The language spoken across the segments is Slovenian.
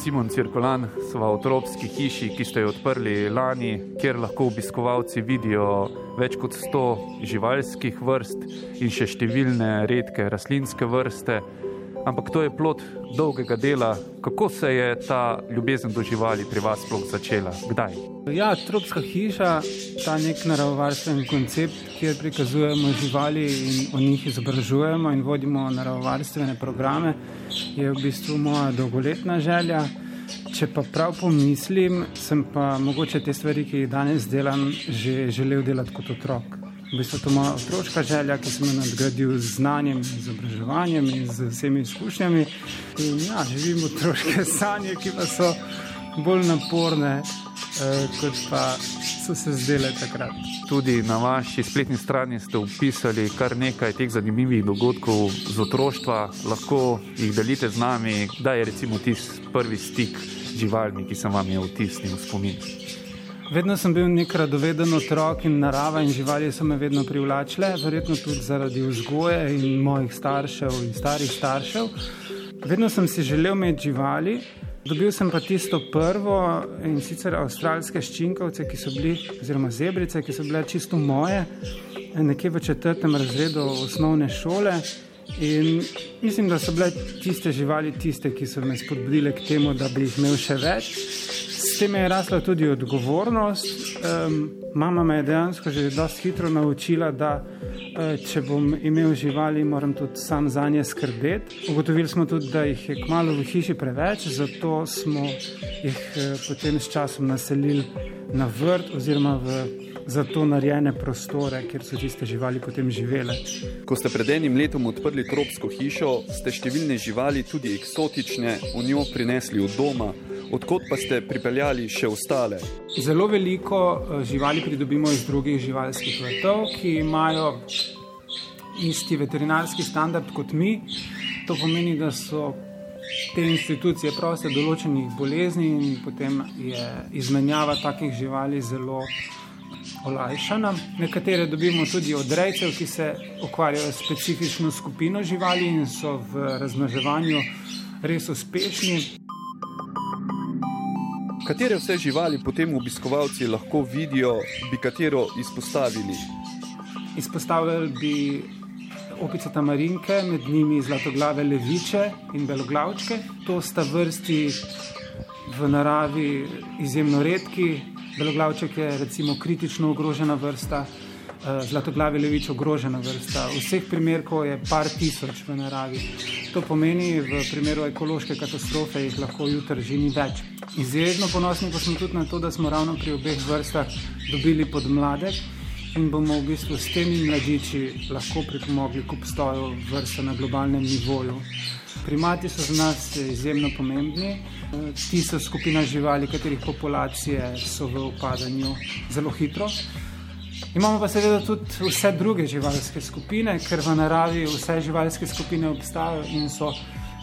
Simon Cirkulan, sva v tropski hiši, ki ste jo odprli lani, kjer lahko obiskovalci vidijo več kot 100 živalskih vrst in še številne redke rastlinske vrste. Ampak to je plot dolgega dela. Kako se je ta ljubezen do živali pri vas sploh začela? Kdaj? Ja, tropska hiša, ta nek naravovarstveni koncept, kjer prikazujemo živali in o njih izobražujemo in vodimo naravovarstvene programe, je v bistvu moja dolgoletna želja. Če pa prav pomislim, sem pa mogoče te stvari, ki jih danes delam, že želel delati kot otrok. V bistvu to moja otroška želja, ki sem jo nadgradil z znanjem, izobraževanjem in z vsemi izkušnjami. In ja, živim otroške sanje, ki pa so bolj naporne, eh, kot pa so se zdele takrat. Tudi na vaši spletni strani ste upisali kar nekaj teh zanimivih dogodkov z otroštva, lahko jih delite z nami, da je recimo tisti prvi stik z živalmi, ki sem vam je vtisnil v spomin. Vedno sem bil nek radoveden otrok in narava in živali so me vedno privlačile, verjetno tudi zaradi vzgoje in mojih staršev in starih staršev. Vedno sem si želel imeti živali, dobil sem pa tisto prvo in sicer avstralske ščinkovce, ki so bili, oziroma zebrice, ki so bile čisto moje, nekje v četrtem razredu osnovne šole. In mislim, da so bile tiste živali tiste, ki so me spodbudile k temu, da bi jih imel še več tem je rasla tudi odgovornost. Um, mama me je dejansko že dosti hitro naučila, da uh, če bom imel živali, moram tudi sam za nje skrbeti. Ugotovili smo tudi, da jih je kmalo v hiši preveč, zato smo jih uh, potem s časom naselili na vrt oziroma v za to narejene prostore, kjer so tiste živali potem živele. Ko ste pred enim letom odprli tropsko hišo, ste številne živali, tudi eksotične, v njo prinesli od doma. Odkot pa ste pripeljali še ostale? Zelo veliko eh, živali pridobimo iz drugih živalskih vrtov, ki imajo isti veterinarski standard kot mi. To pomeni, da so te institucije proste določenih bolezni in potem je izmenjava takih živali zelo olajšana. Nekatere dobimo tudi od rejcev, ki se ukvarjajo s specifično skupino živali in so v razmnoževanju res uspešni. Katere vse živali potem obiskovalci lahko vidijo, bi katero izpostavili? Izpostavili bi opice tamarinke, med njimi zlatoglave leviče in beloglavčke. To sta vrsti v naravi izjemno redki. Beloglavček je recimo kritično ogrožena vrsta, Eh, zlatoglavi levič ogrožena vrsta. Vseh primerkov je par tisoč v naravi. To pomeni, v primeru ekološke katastrofe jih lahko jutri že ni več. Izjemno ponosni pa smo tudi na to, da smo ravno pri obeh vrstah dobili podmladek in bomo v bistvu s temi mladiči lahko pripomogli k obstoju vrste na globalnem nivoju. Primati so za nas izjemno pomembni. Ti so skupina živali, katerih populacije so v upadanju zelo hitro. Imamo pa seveda tudi vse druge živalske skupine, ker v naravi vse živalske skupine obstajajo in so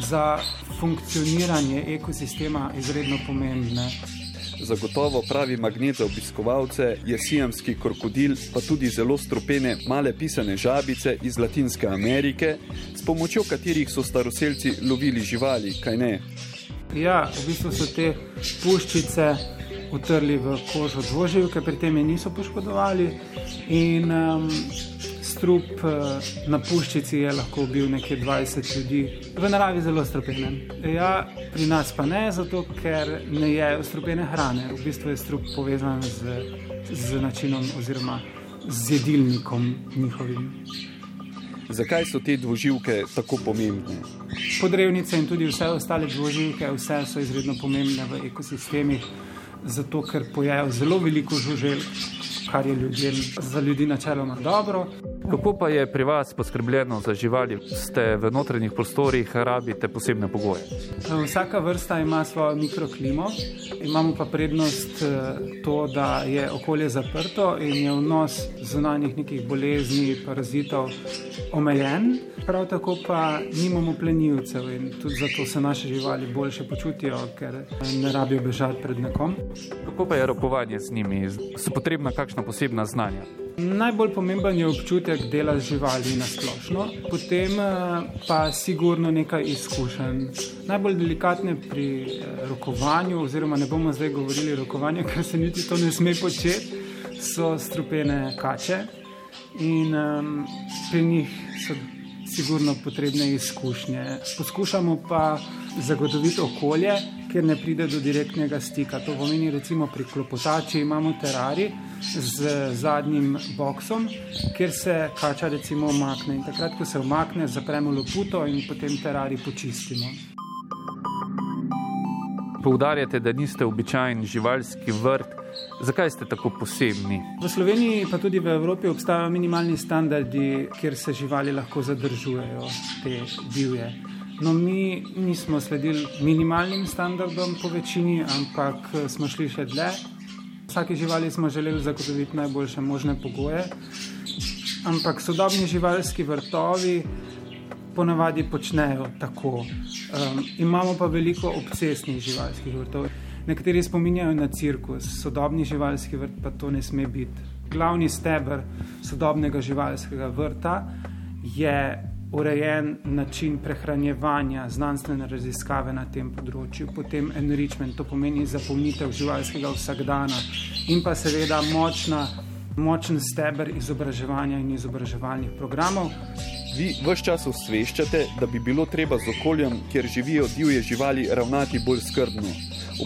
za funkcioniranje ekosistema izredno pomembne. Zagotovo pravi magnet za obiskovalce je sijamski krokodil, pa tudi zelo stropene male pisane žabice iz Latinske Amerike, s pomočjo katerih so staroseljci lovili živali, kaj ne? Ja, v bistvu so te puščice utrli v kožo dvoživke, pri tem je niso poškodovali. In um, strup uh, na puščici je lahko bil nekaj 20 ljudi, v naravi zelo strupenen. Ja, pri nas pa ne, zato ker ne je strupene hrane. V bistvu je strup povezan z, z načinom oziroma z jedilnikom njihovim. Zakaj so te dvoživke tako pomembne? Podrevnice in tudi vse ostale dvoživke, vse so izredno pomembne v ekosistemih zato ker pojejo zelo veliko žužel, kar je ljudem, za ljudi načeloma dobro. Kako pa je pri vas poskrbljeno za živali? Ste v notranjih prostorih, rabite posebne pogoje? Vsaka vrsta ima svojo mikroklimo, imamo pa prednost eh, to, da je okolje zaprto in je vnos zunanjih nekih bolezni, parazitov omejen. Prav tako pa nimamo plenilcev in tudi zato se naše živali boljše počutijo, ker ne rabijo bežati pred nekom. Kako pa je rokovanje z njimi? So potrebna kakšna posebna znanja? Najbolj pomemben je občutek dela z živali na splošno, potem eh, pa sigurno nekaj izkušenj. Najbolj delikatne pri eh, rokovanju, oziroma ne bomo zdaj govorili o rokovanju, ker se niti to ne sme početi, so strupene kače in um, pri njih so sigurno potrebne izkušnje. Poskušamo pa zagotoviti okolje, kjer ne pride do direktnega stika. To pomeni, recimo pri klopotači imamo terari z zadnjim boksom, kjer se kača recimo omakne. In takrat, ko se omakne, zapremo loputo in potem terari počistimo. Poudarjate, da niste običajen živalski vrt. Zakaj ste tako posebni? V Sloveniji, pa tudi v Evropi, obstajajo minimalni standardi, kjer se živali lahko zadržujejo, te divje. No, mi nismo sledili minimalnim standardom po večini, ampak smo šli še dlje. Vsake živali smo želeli zagotoviti najboljše možne pogoje, ampak sodobni živalski vrtovi ponavadi počnejo tako. Um, imamo pa veliko obcestnih živalskih vrtov. Nekateri spominjajo na cirkus, sodobni živalski vrt pa to ne sme biti. Glavni stebr sodobnega živalskega vrta je urejen način prehranjevanja, znanstvene raziskave na tem področju, potem enrichment, to pomeni zapolnitev živalskega vsakdana in pa seveda močna, močen steber izobraževanja in izobraževalnih programov. Vi vse čas osveščate, da bi bilo treba z okoljem, kjer živijo divje živali, ravnati bolj skrbno.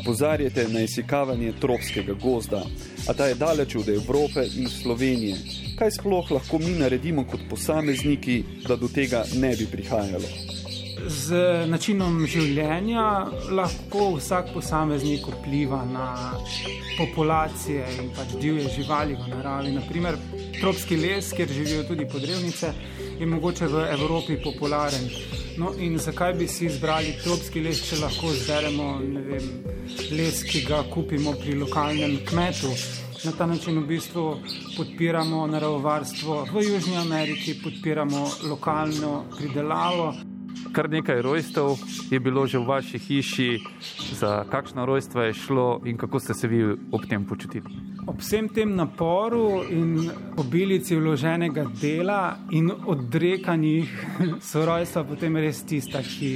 Opozarjate na izsikavanje tropskega gozda, a ta je daleč od Evrope in Slovenije. Kaj sploh lahko mi naredimo kot posamezniki, da do tega ne bi prihajalo? Z načinom življenja lahko vsak posameznik vpliva na populacije in pač divje živali v naravi. Naprimer, tropski les, kjer živijo tudi podrevnice, je mogoče v Evropi popularen. No, in zakaj bi si izbrali tropski les, če lahko zberemo vem, les, ki ga kupimo pri lokalnem kmetu? Na ta način v bistvu podpiramo naravovarstvo v Južni Ameriki, podpiramo lokalno pridelavo. Kar nekaj rojstev je bilo že v vaši hiši, za kakšno rojstvo je šlo in kako ste se vi ob tem počutili? Ob vsem tem naporu in obilici vloženega dela in odrekanjih so rojstva potem res tista, ki,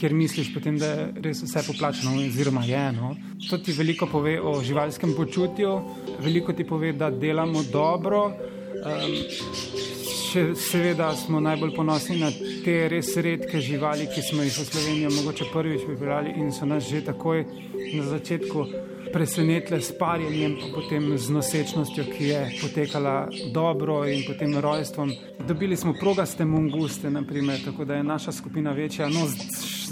kjer misliš, potem, da je res vse poplačeno, oziroma je eno. To ti veliko pove o živalskem počutju, veliko ti pove, da delamo dobro. Um, še, seveda smo najbolj ponosni na te res redke živali, ki smo jih v Sloveniji mogoče prvič pripeljali in so nas že takoj na začetku presenetile s parjenjem, pa potem z nosečnostjo, ki je potekala dobro in potem rojstvom. Dobili smo progaste monguste, naprimer, tako da je naša skupina večja. No,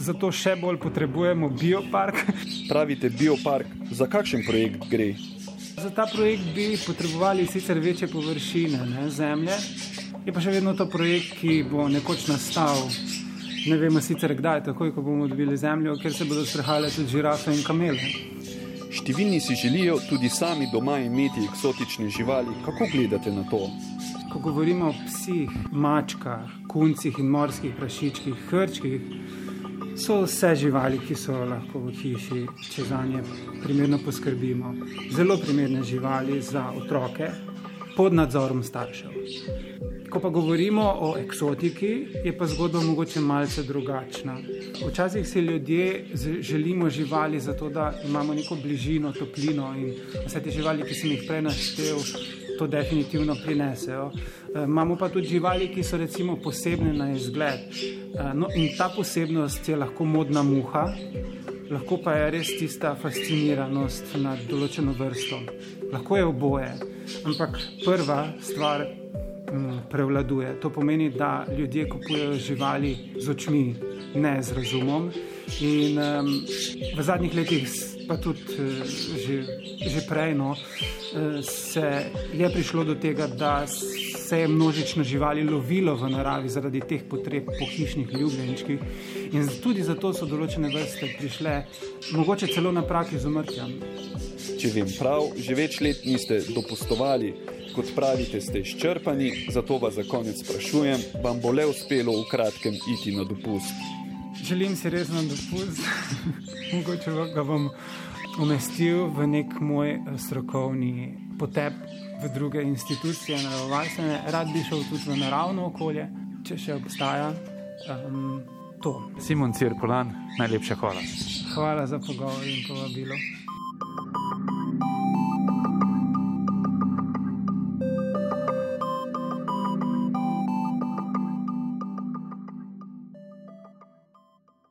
zato še bolj potrebujemo biopark. Pravite biopark, za kakšen projekt gre? Za ta projekt bi potrebovali sicer večje površine ne, zemlje, je pa še vedno to projekt, ki bo nekoč nastal. Ne vemo sicer kdaj, takoj ko bomo dobili zemljo, ker se bodo sprehajale tudi žirafe in kamele. Številni si želijo tudi sami doma imeti eksotične živali. Kako gledate na to? Ko govorimo o psih, mačkah, kuncih in morskih prašičkih, hrčkih, so vse živali, ki so lahko v hiši, če za nje primerno poskrbimo. Zelo primerne živali za otroke pod nadzorom staršev. Ko pa govorimo o eksotiki, je pa zgodba mogoče malce drugačna. Včasih si ljudje želimo živali zato, da imamo neko bližino, toplino in vse te živali, ki sem jih prej naštel, to definitivno prinesejo. E, imamo pa tudi živali, ki so recimo posebne na izgled. E, no, in ta posebnost je lahko modna muha, lahko pa je res tista fasciniranost nad določeno vrsto. Lahko je oboje. Ampak prva stvar, prevladuje. To pomeni, da ljudje kupujejo živali z očmi, ne z razumom. In um, v zadnjih letih, pa tudi uh, že, že prej, no, uh, se je prišlo do tega, da se je množično živali lovilo v naravi zaradi teh potreb po hišnih ljubljenčkih. In tudi zato so določene vrste prišle, mogoče celo na prak izumrtja. Če vem prav, že več let niste dopustovali kot pravite, ste izčrpani, zato vas za konec sprašujem, vam bo le uspelo v kratkem iti na dopust? Želim si res na dopust, mogoče ga bom umestil v nek moj eh, strokovni potep v druge institucije, naravovarstvene, rad bi šel tudi v naravno okolje, če še obstaja. Um, to. Simon Cirkulan, najlepša hvala. Hvala za pogovor in povabilo.